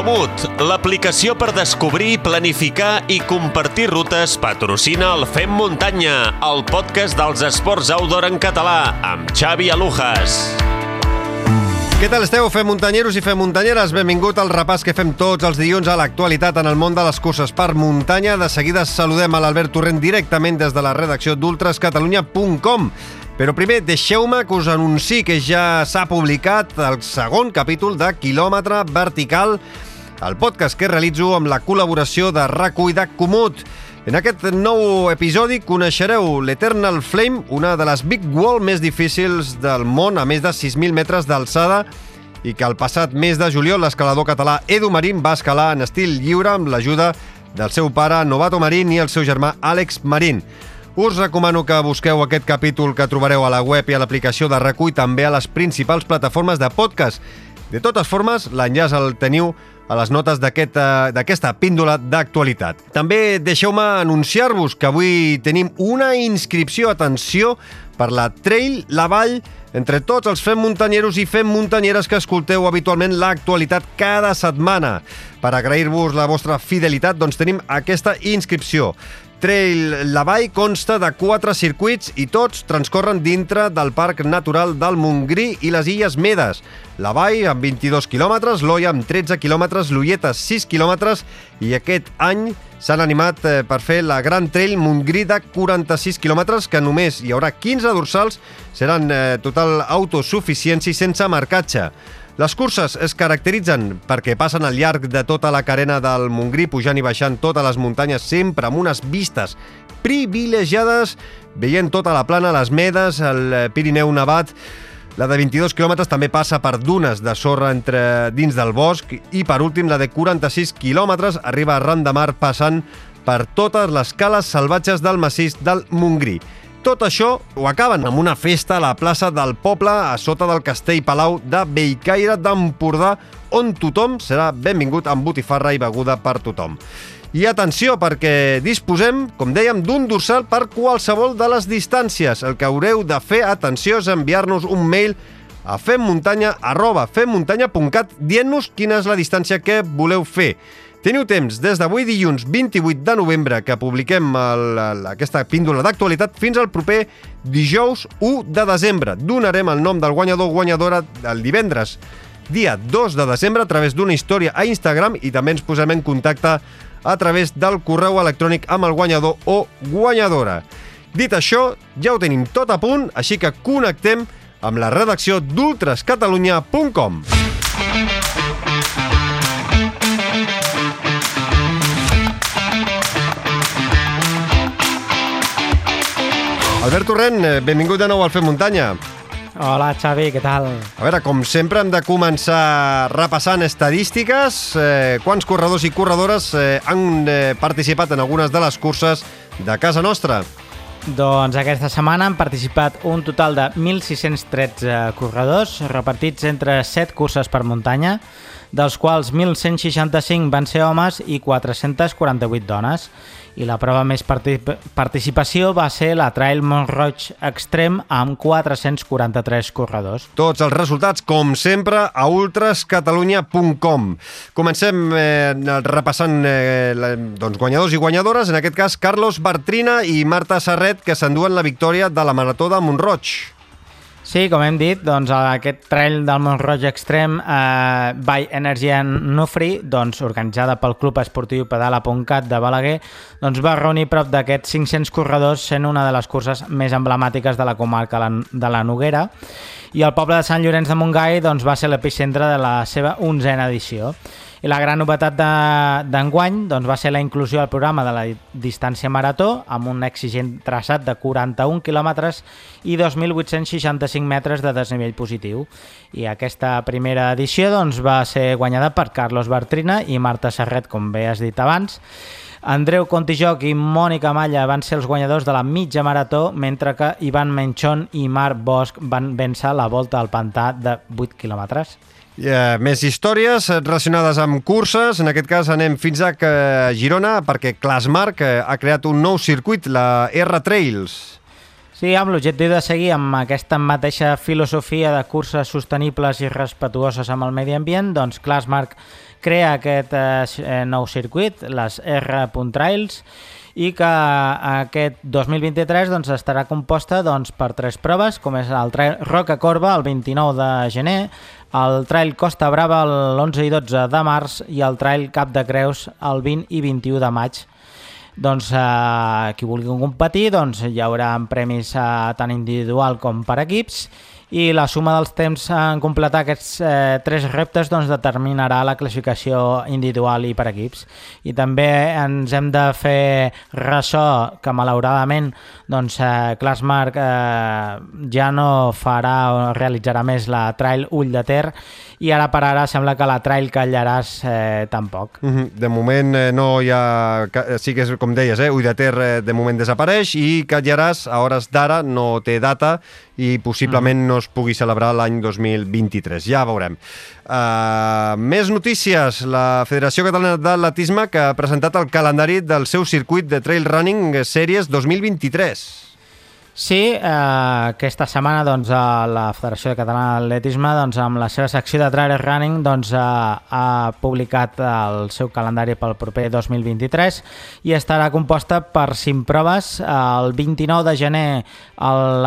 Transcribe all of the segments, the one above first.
Infomut, l'aplicació per descobrir, planificar i compartir rutes, patrocina el Fem Muntanya, el podcast dels esports outdoor en català, amb Xavi Alujas. Què tal esteu, fem muntanyeros i fem muntanyeres? Benvingut al repàs que fem tots els dilluns a l'actualitat en el món de les curses per muntanya. De seguida saludem a l'Albert Torrent directament des de la redacció d'ultrascatalunya.com. Però primer, deixeu-me que us anunci que ja s'ha publicat el segon capítol de Kilòmetre Vertical, el podcast que realitzo amb la col·laboració de RACU i de Comut. En aquest nou episodi coneixereu l'Eternal Flame, una de les big wall més difícils del món, a més de 6.000 metres d'alçada, i que el passat mes de juliol l'escalador català Edu Marín va escalar en estil lliure amb l'ajuda del seu pare Novato Marín i el seu germà Àlex Marín. Us recomano que busqueu aquest capítol que trobareu a la web i a l'aplicació de Recull també a les principals plataformes de podcast. De totes formes, l'enllaç el teniu a les notes d'aquesta aquest, píndola d'actualitat. També deixeu-me anunciar-vos que avui tenim una inscripció, atenció, per la Trail La Vall entre tots els fem muntanyeros i fem muntanyeres que escolteu habitualment l'actualitat cada setmana. Per agrair-vos la vostra fidelitat, doncs tenim aquesta inscripció. Trail La Vall consta de quatre circuits i tots transcorren dintre del Parc Natural del Montgrí i les Illes Medes. La Vall amb 22 quilòmetres, l'Oia amb 13 quilòmetres, l'Ulleta 6 quilòmetres i aquest any s'han animat eh, per fer la Gran Trail Montgrí de 46 quilòmetres que només hi haurà 15 dorsals, seran eh, total autosuficiència i sense marcatge. Les curses es caracteritzen perquè passen al llarg de tota la carena del Montgrí, pujant i baixant totes les muntanyes, sempre amb unes vistes privilegiades, veient tota la plana, les Medes, el Pirineu nevat. La de 22 quilòmetres també passa per dunes de sorra entre dins del bosc i, per últim, la de 46 quilòmetres arriba a ran de mar passant per totes les cales salvatges del massís del Montgrí. Tot això ho acaben amb una festa a la plaça del poble a sota del castell Palau de Bellcaire d'Empordà, on tothom serà benvingut amb botifarra i beguda per tothom. I atenció, perquè disposem, com dèiem, d'un dorsal per qualsevol de les distàncies. El que haureu de fer, atenció, és enviar-nos un mail a femmuntanya.cat dient-nos quina és la distància que voleu fer. Teniu temps des d'avui dilluns 28 de novembre que publiquem el, el, aquesta píndola d'actualitat fins al proper dijous 1 de desembre. Donarem el nom del guanyador o guanyadora el divendres dia 2 de desembre a través d'una història a Instagram i també ens posem en contacte a través del correu electrònic amb el guanyador o guanyadora. Dit això, ja ho tenim tot a punt, així que connectem amb la redacció d'ultrascatalunya.com. Albert Torrent, eh, benvingut de nou al Fem Muntanya. Hola, Xavi, què tal? A veure, com sempre hem de començar repassant estadístiques. Eh, quants corredors i corredores eh, han eh, participat en algunes de les curses de casa nostra? Doncs aquesta setmana han participat un total de 1.613 corredors repartits entre 7 curses per muntanya, dels quals 1.165 van ser homes i 448 dones i la prova més participació va ser la Trail Montroig Extrem amb 443 corredors. Tots els resultats, com sempre, a ultrascatalunya.com. Comencem eh, repassant eh, doncs, guanyadors i guanyadores, en aquest cas Carlos Bartrina i Marta Serret, que s'enduen la victòria de la Marató de Montroig. Sí, com hem dit, doncs, aquest trail del Montroig Extrem eh, by Energy and Nufri, doncs, organitzada pel Club Esportiu Pedala.cat de Balaguer, doncs, va reunir prop d'aquests 500 corredors sent una de les curses més emblemàtiques de la comarca de la Noguera i el poble de Sant Llorenç de Montgai doncs, va ser l'epicentre de la seva onzena edició. I la gran novetat d'enguany de, doncs, va ser la inclusió al programa de la distància marató amb un exigent traçat de 41 quilòmetres i 2.865 metres de desnivell positiu. I aquesta primera edició doncs, va ser guanyada per Carlos Bartrina i Marta Serret, com bé has dit abans. Andreu Contijoc i Mònica Malla van ser els guanyadors de la mitja marató, mentre que Ivan Menchon i Marc Bosch van vèncer la volta al pantà de 8 quilòmetres. Yeah, més històries relacionades amb curses. En aquest cas anem fins a Girona perquè Clasmarc ha creat un nou circuit, la R-Trails. Sí, amb l'objectiu de seguir amb aquesta mateixa filosofia de curses sostenibles i respetuoses amb el medi ambient, doncs Classmark crea aquest eh, nou circuit, les R. Trails, i que aquest 2023 doncs, estarà composta doncs, per tres proves, com és el Roca Corba el 29 de gener, el Trail Costa Brava l'11 i 12 de març i el Trail Cap de Creus el 20 i 21 de maig. Doncs eh, qui vulgui competir doncs, hi haurà premis eh, tant individual com per equips i la suma dels temps en completar aquests eh, tres reptes doncs, determinarà la classificació individual i per equips. I també ens hem de fer ressò que malauradament doncs, eh, Classmark eh, ja no farà o realitzarà més la Trail Ull de Ter i ara per ara sembla que la Trail Callaràs eh, tampoc. Mm -hmm. De moment eh, no hi ha... Sí que és com deies, eh? Ull de Ter eh, de moment desapareix i Callaràs a hores d'ara no té data i possiblement mm. no es pugui celebrar l'any 2023. Ja veurem. Uh, més notícies. La Federació Catalana d'Atletisme que ha presentat el calendari del seu circuit de trail running sèries 2023. Sí, eh, aquesta setmana doncs, la Federació Catalana d'Atletisme doncs, amb la seva secció de trail running doncs, eh, ha publicat el seu calendari pel proper 2023 i estarà composta per cinc proves. El 29 de gener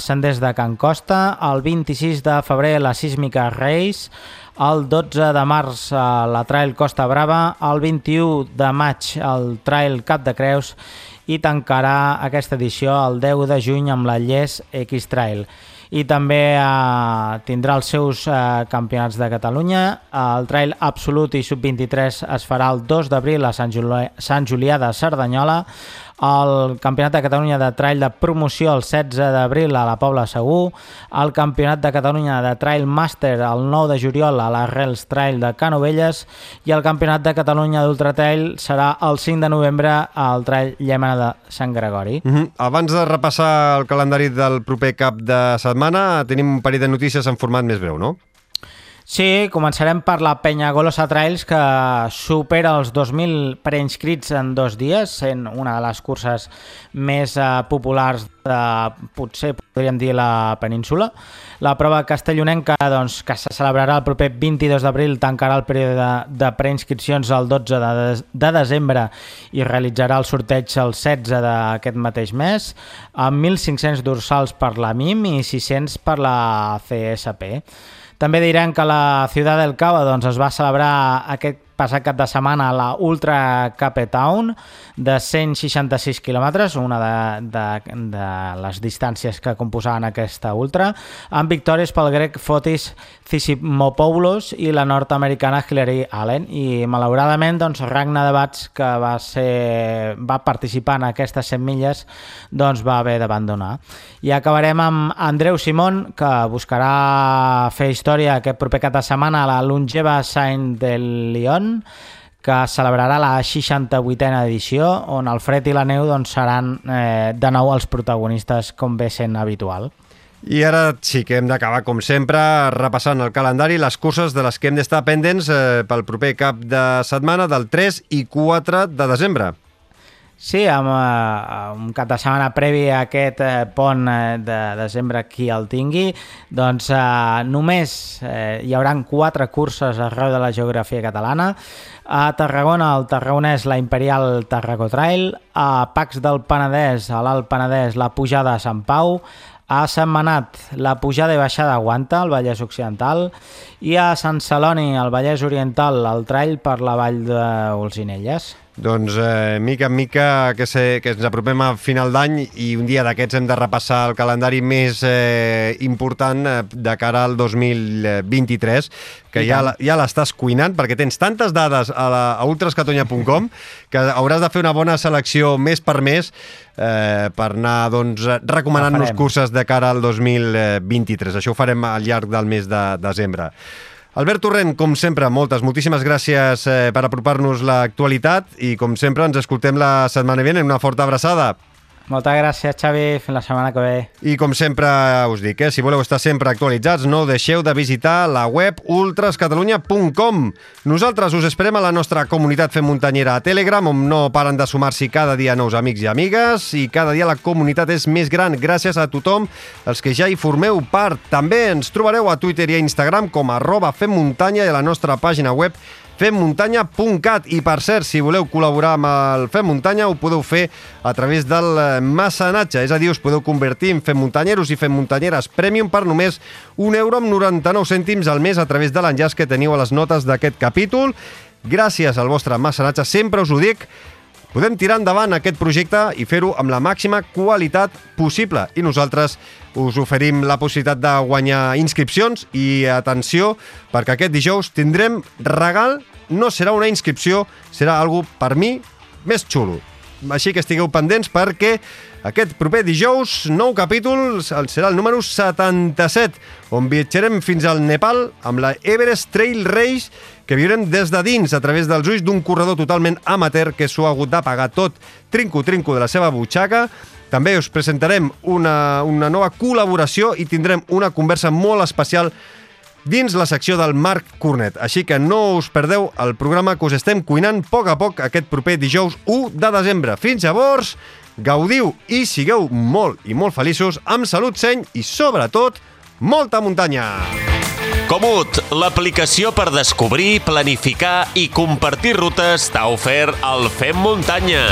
senders de Can Costa, el 26 de febrer la Sísmica Reis, el 12 de març la Trail Costa Brava, el 21 de maig el Trail Cap de Creus i tancarà aquesta edició el 10 de juny amb la Lles X-Trail i també eh, tindrà els seus eh, campionats de Catalunya. El Trail Absolut i Sub-23 es farà el 2 d'abril a Sant, Juli Sant Julià de Cerdanyola el Campionat de Catalunya de Trail de Promoció el 16 d'abril a la Pobla Segur, el Campionat de Catalunya de Trail Master el 9 de juliol a la Rels Trail de Canovelles i el Campionat de Catalunya d'Ultra Trail serà el 5 de novembre al Trail Llémena de Sant Gregori. Mm -hmm. Abans de repassar el calendari del proper cap de setmana, tenim un parell de notícies en format més breu, no? Sí, començarem per la Penya Golosa Trails, que supera els 2.000 preinscrits en dos dies, sent una de les curses més eh, populars de, potser podríem dir, la península. La prova castellonenca, doncs, que se celebrarà el proper 22 d'abril, tancarà el període de, de preinscripcions el 12 de, de, de desembre i realitzarà el sorteig el 16 d'aquest mateix mes, amb 1.500 dorsals per la MIM i 600 per la CSP. També direm que la Ciutat del Cava doncs, es va celebrar aquest passat cap de setmana a la Ultra Cape Town de 166 quilòmetres, una de, de, de les distàncies que composaven aquesta ultra, amb victòries pel grec Fotis Tsisimopoulos i la nord-americana Hillary Allen. I malauradament, doncs, Ragna de Bats, que va, ser, va participar en aquestes 100 milles, doncs va haver d'abandonar. I acabarem amb Andreu Simón, que buscarà fer història aquest proper cap de setmana a la longeva Saint del Lyon, que celebrarà la 68a edició, on el fred i la neu doncs, seran eh, de nou els protagonistes, com ve sent habitual. I ara sí que hem d'acabar, com sempre, repassant el calendari, les curses de les que hem d'estar pendents eh, pel proper cap de setmana del 3 i 4 de desembre. Sí, amb uh, un cap de setmana previ a aquest uh, pont uh, de desembre qui el tingui, doncs uh, només uh, hi hauran quatre curses arreu de la geografia catalana. A Tarragona, el Tarragonès, la Imperial Tarragó Trail. A Pacs del Penedès, a l'Alt Penedès, la pujada a Sant Pau. A Sant Manat, la pujada i baixada aguanta, al Vallès Occidental, i a Sant Celoni, al Vallès Oriental, el trail per la vall d'Olzinelles. Doncs, eh, mica en mica, que, se, que ens apropem a final d'any i un dia d'aquests hem de repassar el calendari més eh, important eh, de cara al 2023, que I ja, ja l'estàs cuinant, perquè tens tantes dades a, la, a ultrascatonya.com que hauràs de fer una bona selecció mes per mes eh, per anar doncs, recomanant-nos curses de cara al 2023. Això ho farem al llarg del mes de desembre. Albert Torrent, com sempre, moltes, moltíssimes gràcies eh, per apropar-nos l'actualitat i, com sempre, ens escoltem la setmana vinent. Una forta abraçada. Moltes gràcies, Xavi. Fins la setmana que ve. I com sempre us dic, eh, si voleu estar sempre actualitzats, no deixeu de visitar la web ultrascatalunya.com. Nosaltres us esperem a la nostra comunitat Fem Muntanyera a Telegram, on no paren de sumar-s'hi cada dia nous amics i amigues, i cada dia la comunitat és més gran gràcies a tothom, els que ja hi formeu part. També ens trobareu a Twitter i a Instagram com arroba femmuntanya i a la nostra pàgina web femmuntanya.cat i per cert, si voleu col·laborar amb el Fem Muntanya ho podeu fer a través del mecenatge, és a dir, us podeu convertir en Fem Muntanyeros i Fem Muntanyeres Premium per només un euro amb 99 cèntims al mes a través de l'enllaç que teniu a les notes d'aquest capítol. Gràcies al vostre mecenatge, sempre us ho dic, podem tirar endavant aquest projecte i fer-ho amb la màxima qualitat possible. I nosaltres us oferim la possibilitat de guanyar inscripcions i atenció, perquè aquest dijous tindrem regal, no serà una inscripció, serà algo per mi més xulo. Així que estigueu pendents perquè aquest proper dijous, nou capítol, serà el número 77, on viatjarem fins al Nepal amb la Everest Trail Race que viurem des de dins a través dels ulls d'un corredor totalment amateur que s'ho ha hagut de pagar tot trinco-trinco de la seva butxaca també us presentarem una, una nova col·laboració i tindrem una conversa molt especial dins la secció del Marc Cornet. Així que no us perdeu el programa que us estem cuinant a poc a poc aquest proper dijous 1 de desembre. Fins llavors, gaudiu i sigueu molt i molt feliços, amb salut, seny i, sobretot, molta muntanya! Comut, l'aplicació per descobrir, planificar i compartir rutes t'ha ofert el Fem Muntanya.